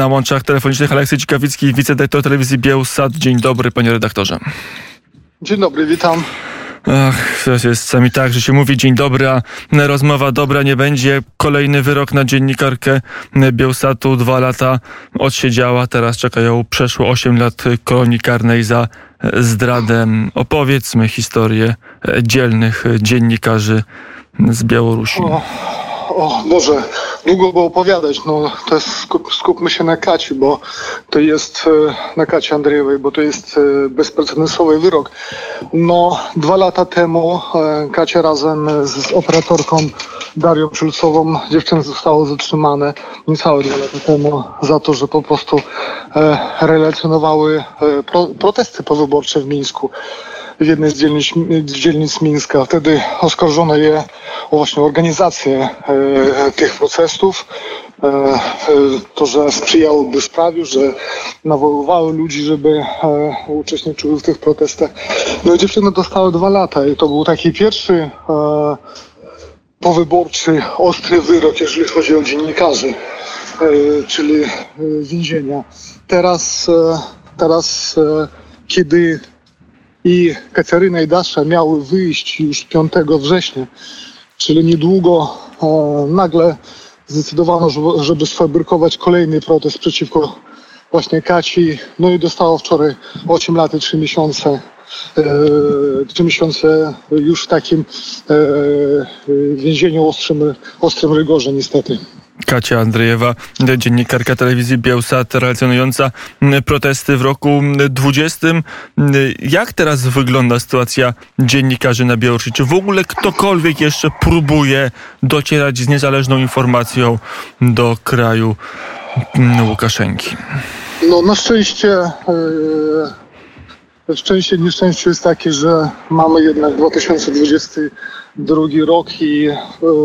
Na łączach telefonicznych Aleksy Cikawicki, wicedyrektor telewizji Bielsat. Dzień dobry, panie redaktorze. Dzień dobry, witam. Ach, to jest czasami tak, że się mówi dzień dobry, a rozmowa dobra nie będzie. Kolejny wyrok na dziennikarkę Bielsatu. Dwa lata odsiedziała, teraz czekają przeszło 8 lat kolonii karnej za zdradę. Opowiedzmy historię dzielnych dziennikarzy z Białorusi. O, o Boże, długo było opowiadać. No, to jest, skup, skupmy się na Kaci, bo to jest e, na Kaci Andrzejewej, bo to jest e, bezprecedensowy wyrok. No, dwa lata temu e, Kacia razem z operatorką Darią Szulcową, dziewczyny zostało zatrzymane niecałe dwa lata temu za to, że po prostu relacjonowały pro, protesty powyborcze w Mińsku w jednej z dzielnic, z dzielnic Mińska. Wtedy oskarżono je o właśnie organizację e, tych protestów, e, e, to, że sprzyjałoby sprawiu, że nawoływały ludzi, żeby e, uczestniczyły w tych protestach. No i dziewczyny dostały dwa lata i to był taki pierwszy e, powyborczy, ostry wyrok, jeżeli chodzi o dziennikarzy, e, czyli więzienia. Teraz, teraz kiedy i Kateryna i Dasza miały wyjść już 5 września, czyli niedługo e, nagle zdecydowano, żeby, sfabrykować kolejny protest przeciwko właśnie Kaci. No i dostało wczoraj 8 lat i 3 miesiące. E, 3 miesiące już w takim e, więzieniu ostrym, ostrym rygorze niestety. Kacia Andrzejewa, dziennikarka telewizji Bielsat, relacjonująca protesty w roku 20. Jak teraz wygląda sytuacja dziennikarzy na Białorusi? Czy w ogóle ktokolwiek jeszcze próbuje docierać z niezależną informacją do kraju Łukaszenki? No na szczęście yy, szczęście nieszczęście jest takie, że mamy jednak 2022 rok i yy,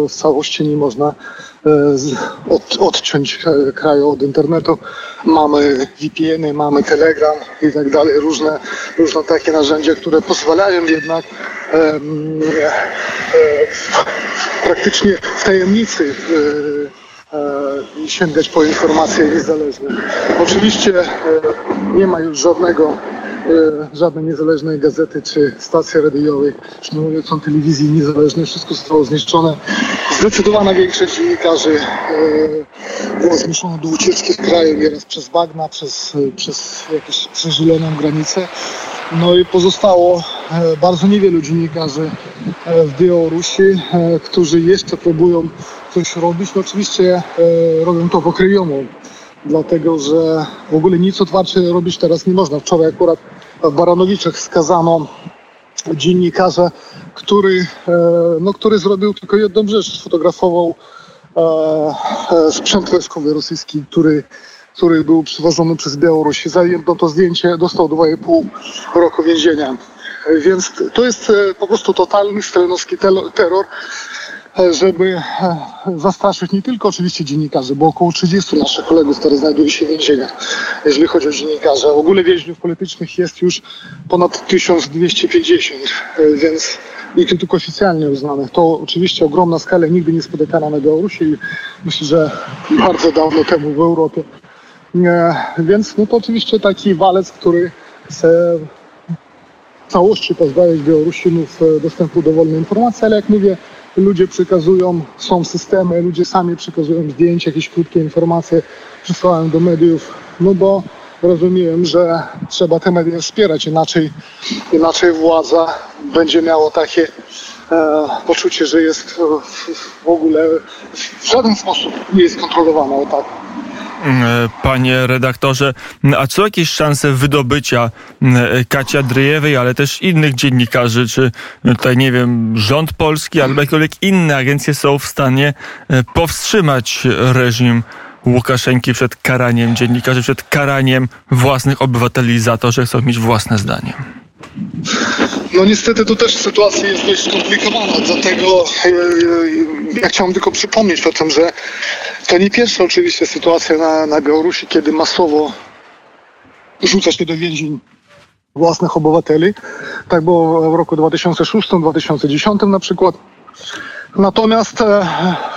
w całości nie można od, odciąć kraju od internetu. Mamy VPN-y, mamy Telegram i tak dalej, różne, różne takie narzędzia, które pozwalają jednak e, e, praktycznie w tajemnicy e, e, sięgać po informacje niezależne. Oczywiście e, nie ma już żadnego E, żadnej niezależnej gazety czy stacji radiowej, już nie mówiąc o telewizji niezależnej, wszystko zostało zniszczone. Zdecydowana większość dziennikarzy e, była zmuszona do ucieczki z kraju, nieraz przez bagna, przez, przez jakąś granicę. No i pozostało e, bardzo niewielu dziennikarzy w Białorusi, którzy jeszcze próbują coś robić. No oczywiście robią to pokryjomu dlatego że w ogóle nic otwarcie robić teraz nie można. Wczoraj akurat w Baranowiczach skazano dziennikarza, który, e, no, który zrobił tylko jedną rzecz, sfotografował e, e, sprzęt wojskowy rosyjski, który, który był przywożony przez Białoruś. Za jedno to zdjęcie dostał 2,5 roku więzienia. Więc to jest po prostu totalny stalinowski terror żeby e, zastraszyć nie tylko oczywiście dziennikarzy, bo około 30 naszych kolegów, które znajdują się w więzieniach, jeżeli chodzi o dziennikarzy. W ogóle więźniów politycznych jest już ponad 1250, e, więc nie tylko oficjalnie uznanych. To oczywiście ogromna skala, nigdy nie spotykana na Białorusi i myślę, że bardzo dawno temu w Europie. E, więc no to oczywiście taki walec, który chce w całości pozbawić Białorusinów dostępu do wolnej informacji, ale jak mówię, ludzie przekazują, są systemy, ludzie sami przekazują zdjęcia, jakieś krótkie informacje, przysyłają do mediów, no bo rozumiem, że trzeba te media wspierać, inaczej, inaczej władza będzie miała takie e, poczucie, że jest w, w ogóle w żaden sposób nie jest kontrolowana o tak. E, panie redaktorze. A co jakieś szanse wydobycia e, Kacia Dryjewej, ale też innych dziennikarzy, czy tutaj, nie wiem, rząd polski albo jakiekolwiek inne agencje są w stanie e, powstrzymać reżim Łukaszenki przed karaniem dziennikarzy, przed karaniem własnych obywateli za to, że chcą mieć własne zdanie? No niestety tu też sytuacja jest dość skomplikowana, dlatego ja chciałem tylko przypomnieć o tym, że to nie pierwsza oczywiście sytuacja na, na Białorusi, kiedy masowo rzuca się do więzień własnych obywateli. Tak było w roku 2006-2010 na przykład. Natomiast e,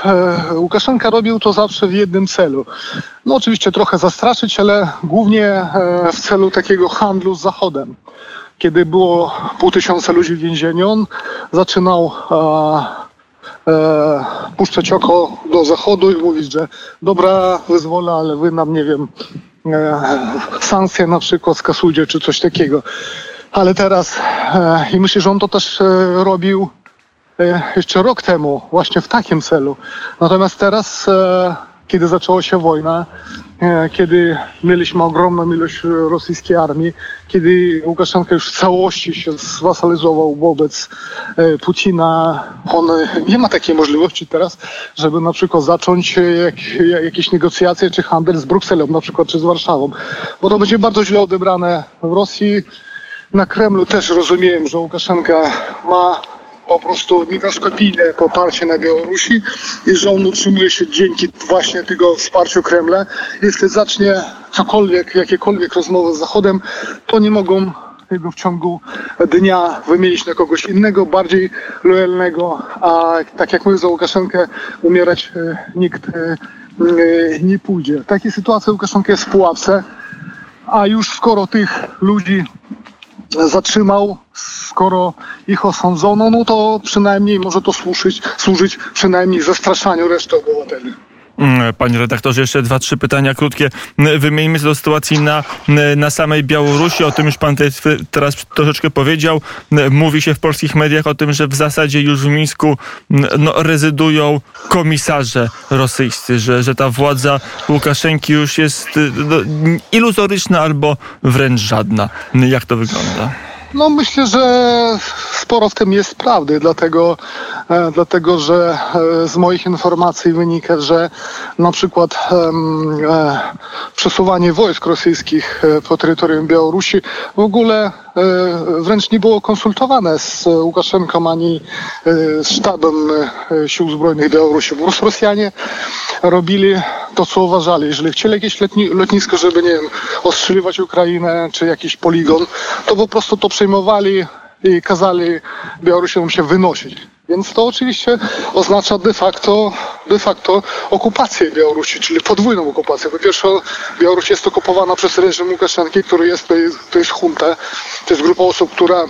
e, Łukaszenka robił to zawsze w jednym celu. No oczywiście trochę zastraszyć, ale głównie e, w celu takiego handlu z Zachodem. Kiedy było pół tysiąca ludzi w więzieniu, on zaczynał e, e, puszczać oko do Zachodu i mówić, że dobra, wyzwolę, ale wy nam, nie wiem, e, sankcje na przykład skasujcie czy coś takiego. Ale teraz, e, i myślę, że on to też e, robił e, jeszcze rok temu, właśnie w takim celu. Natomiast teraz, e, kiedy zaczęła się wojna, e, kiedy mieliśmy ogromną ilość rosyjskiej armii, kiedy Łukaszenka już w całości się zwasalizował wobec e, Putina, on e, nie ma takiej możliwości teraz, żeby na przykład zacząć e, jak, jakieś negocjacje czy handel z Brukselą, na przykład czy z Warszawą, bo to będzie bardzo źle odebrane w Rosji. Na Kremlu też rozumiem, że Łukaszenka ma po prostu mikroskopijne poparcie na Białorusi i że on utrzymuje się dzięki właśnie tego wsparciu Kremla. Jeśli zacznie cokolwiek, jakiekolwiek rozmowy z Zachodem, to nie mogą jego w ciągu dnia wymienić na kogoś innego, bardziej lojalnego, a tak jak mówię za Łukaszenkę, umierać e, nikt e, e, nie pójdzie. W takiej sytuacji Łukaszenka jest w pułapce, a już skoro tych ludzi zatrzymał, skoro ich osądzono, no to przynajmniej może to służyć, służyć przynajmniej zastraszaniu reszty obywateli. Mm, Panie redaktorze, jeszcze dwa, trzy pytania krótkie. Wymieńmy do sytuacji na, na samej Białorusi. O tym już pan te, teraz troszeczkę powiedział. Mówi się w polskich mediach o tym, że w zasadzie już w Mińsku no, rezydują komisarze rosyjscy, że, że ta władza Łukaszenki już jest no, iluzoryczna albo wręcz żadna. Jak to wygląda? No myślę, że sporo w tym jest prawdy, dlatego, e, dlatego że e, z moich informacji wynika, że na przykład e, przesuwanie wojsk rosyjskich po terytorium Białorusi w ogóle wręcz nie było konsultowane z Łukaszenką ani z sztabem sił zbrojnych Białorusi. Po Rosjanie robili to, co uważali. Jeżeli chcieli jakieś letni, lotnisko, żeby, nie wiem, ostrzeliwać Ukrainę, czy jakiś poligon, to po prostu to przejmowali i kazali Białorusinom się wynosić. Więc to oczywiście oznacza de facto, de facto okupację Białorusi, czyli podwójną okupację. Po pierwsze, Białoruś jest okupowana przez reżim Łukaszenki, który jest, to jest, to jest to jest grupa osób, która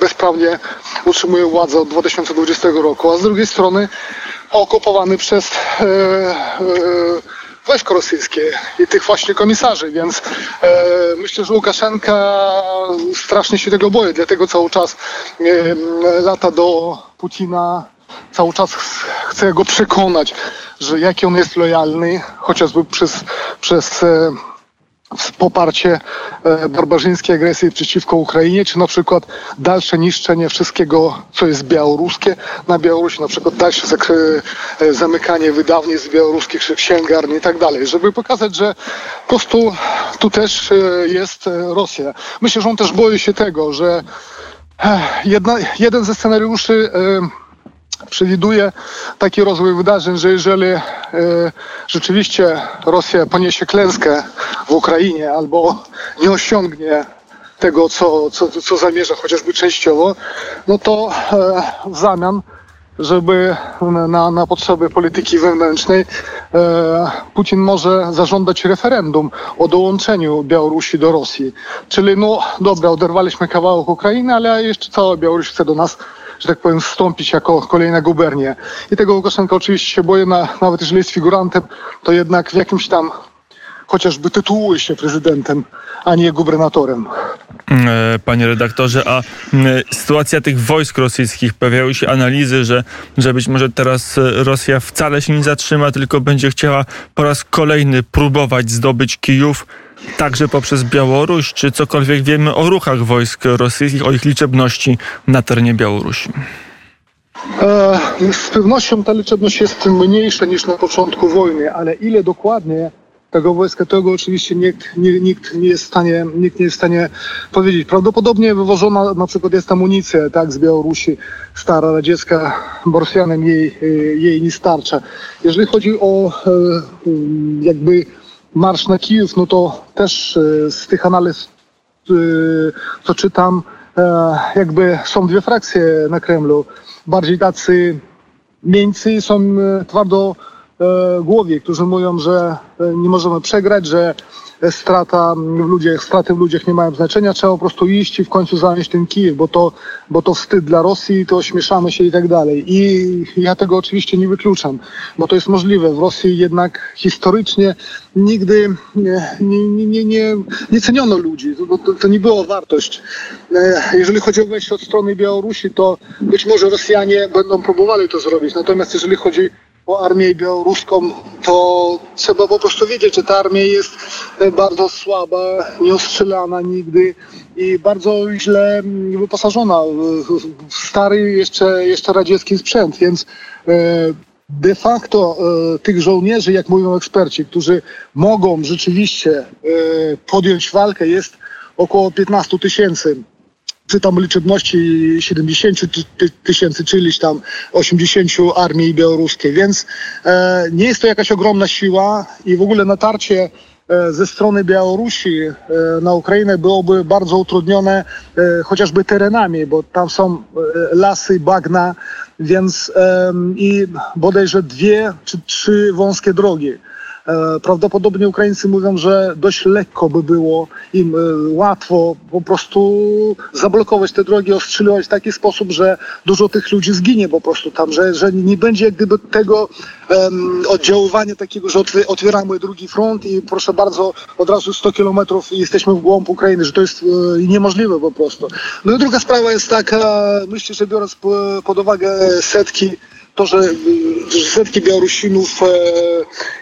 bezprawnie utrzymuje władzę od 2020 roku, a z drugiej strony okupowany przez e, e, wojsko rosyjskie i tych właśnie komisarzy, więc e, myślę, że Łukaszenka strasznie się tego boi, dlatego cały czas e, lata do Putina, cały czas chce go przekonać, że jaki on jest lojalny, chociażby przez, przez e, poparcie e, barbarzyńskiej agresji przeciwko Ukrainie, czy na przykład dalsze niszczenie wszystkiego, co jest białoruskie na Białorusi, na przykład dalsze e, zamykanie wydawnictw białoruskich, księgarni i tak dalej, żeby pokazać, że po prostu tu też e, jest Rosja. Myślę, że on też boi się tego, że jedna, jeden ze scenariuszy przewiduje taki rozwój wydarzeń, że jeżeli e, rzeczywiście Rosja poniesie klęskę w Ukrainie albo nie osiągnie tego, co, co, co zamierza chociażby częściowo, no to e, w zamian żeby na, na potrzeby polityki wewnętrznej e, Putin może zażądać referendum o dołączeniu Białorusi do Rosji. Czyli no dobra, oderwaliśmy kawałek Ukrainy, ale jeszcze cała Białoruś chce do nas że tak powiem, wstąpić jako kolejna gubernia. I tego Łukaszenka oczywiście się boję, na, nawet jeżeli jest figurantem, to jednak w jakimś tam chociażby tytułuje się prezydentem, a nie gubernatorem. E, panie redaktorze, a sytuacja tych wojsk rosyjskich, pojawiały się analizy, że, że być może teraz e, Rosja wcale się nie zatrzyma, tylko będzie chciała po raz kolejny próbować zdobyć Kijów, także poprzez Białoruś, czy cokolwiek wiemy o ruchach wojsk rosyjskich, o ich liczebności na terenie Białorusi? E, z pewnością ta liczebność jest mniejsza niż na początku wojny, ale ile dokładnie tego wojska, tego oczywiście nikt, nie, nikt, nie jest w stanie, nikt nie jest w stanie powiedzieć. Prawdopodobnie wywożona na przykład jest amunicja tak, z Białorusi, stara radziecka, Borsjanem jej, jej nie starcza. Jeżeli chodzi o e, jakby marsz na Kijów, no to też e, z tych analiz, e, co czytam, jakby są dwie frakcje na Kremlu. Bardziej tacy Niemcy są e, twardo e, głowie, którzy mówią, że e, nie możemy przegrać, że strata w ludziach, straty w ludziach nie mają znaczenia, trzeba po prostu iść i w końcu zająć ten Kijów, bo to, bo to wstyd dla Rosji, to śmieszamy się i tak dalej. I ja tego oczywiście nie wykluczam, bo to jest możliwe. W Rosji jednak historycznie nigdy nie, nie, nie, nie, nie, ceniono ludzi, to, to, to nie było wartość. E, Jeżeli chodzi o wejście od strony Białorusi, to być może Rosjanie będą próbowali to zrobić, natomiast jeżeli chodzi o armię białoruską, to trzeba po prostu wiedzieć, że ta armia jest e, bardzo słaba, nieostrzelana nigdy i bardzo źle mm, wyposażona w stary jeszcze, jeszcze radziecki sprzęt, więc e, de facto e, tych żołnierzy, jak mówią eksperci, którzy mogą rzeczywiście podjąć walkę jest około 15 tysięcy przy tam liczebności 70 ty- ty- tysięcy, czy ileś tam 80 armii białoruskiej, więc e, nie jest to jakaś ogromna siła i w ogóle natarcie e, ze strony Białorusi e, na Ukrainę byłoby bardzo utrudnione e, chociażby terenami, bo tam są lasy, bagna, więc i bodajże dwie czy trzy wąskie drogi. E, Prawdopodobnie Ukraińcy mówią, że dość lekko by było im e, łatwo po prostu zablokować te drogi, ostrzeliwać w taki sposób, że dużo tych ludzi zginie po prostu tam, że, że nie będzie jak gdyby tego em, oddziaływania takiego, że otwi- otwieramy drugi front i proszę bardzo, od razu 100 kilometrów jesteśmy w głąb Ukrainy, że to jest e, niemożliwe po prostu. No i druga sprawa jest taka, myślę, że biorąc po- pod uwagę setki to, że y, setki Białorusinów e,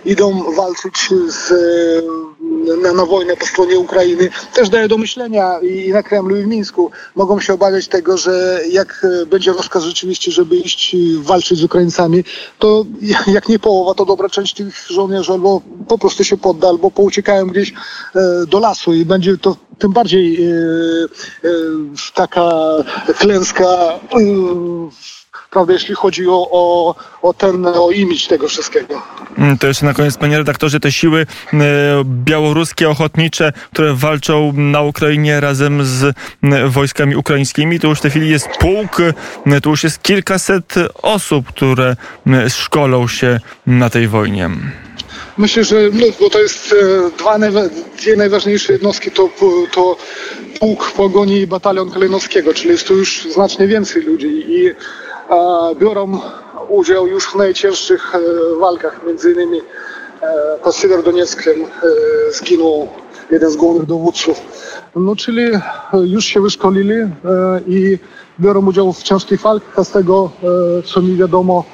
idą walczyć z, e, na, na wojnę po stronie Ukrainy, też daje do myślenia i na Kremlu i w Mińsku. Mogą się obawiać tego, że jak e, będzie rozkaz rzeczywiście, żeby iść walczyć z Ukraińcami, to jak nie połowa, to dobra część tych żołnierzy albo po prostu się podda, albo pouciekają gdzieś do lasu i będzie to tym bardziej taka klęska prawda, jeśli chodzi o, o, o ten, o imidż tego wszystkiego. Mm, To jeszcze na koniec, panie redaktorze, te siły e, białoruskie, ochotnicze, które walczą na Ukrainie razem z wojskami ukraińskimi, to już w tej chwili jest pułk, to już jest kilkaset osób, które szkolą się na tej wojnie. Myślę, że no, bo to jest e, dwa dwie najważniejsze jednostki, to, to pułk pogoni i batalion Kalinowskiego, czyli jest tu już znacznie więcej ludzi i biorą udział już w najcięższych e, walkach, między innymi e, pod Siewierodonieckiem e, zginął jeden z głównych dowódców. No czyli e, już się wyszkolili e, i biorą udział w ciężkich walkach, a z tego e, co mi wiadomo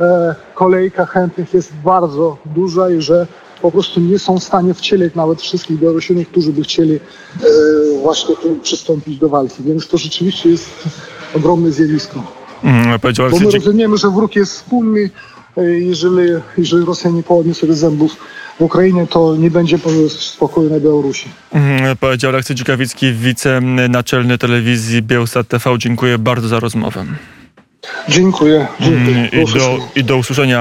e, kolejka chętnych jest bardzo duża i że po prostu nie są w stanie wcielić nawet wszystkich Białorusinów, którzy by chcieli e, właśnie tu przystąpić do walki. Więc to rzeczywiście jest ogromne zjawisko. Mm, Powiedział Bo my rozumiemy, że wróg jest wspólny. e, Jeżeli, jeżeli Rosja nie połamie sobie zębów w Ukrainie, to nie będzie spokoju na Białorusi. Mm, Powiedział Aleksiej Dzikawicki, wicenaczelny telewizji Bielsat TV. Dziękuję bardzo za rozmowę. Dziękuję. Dziękuję. Mm, I do, I do usłyszenia.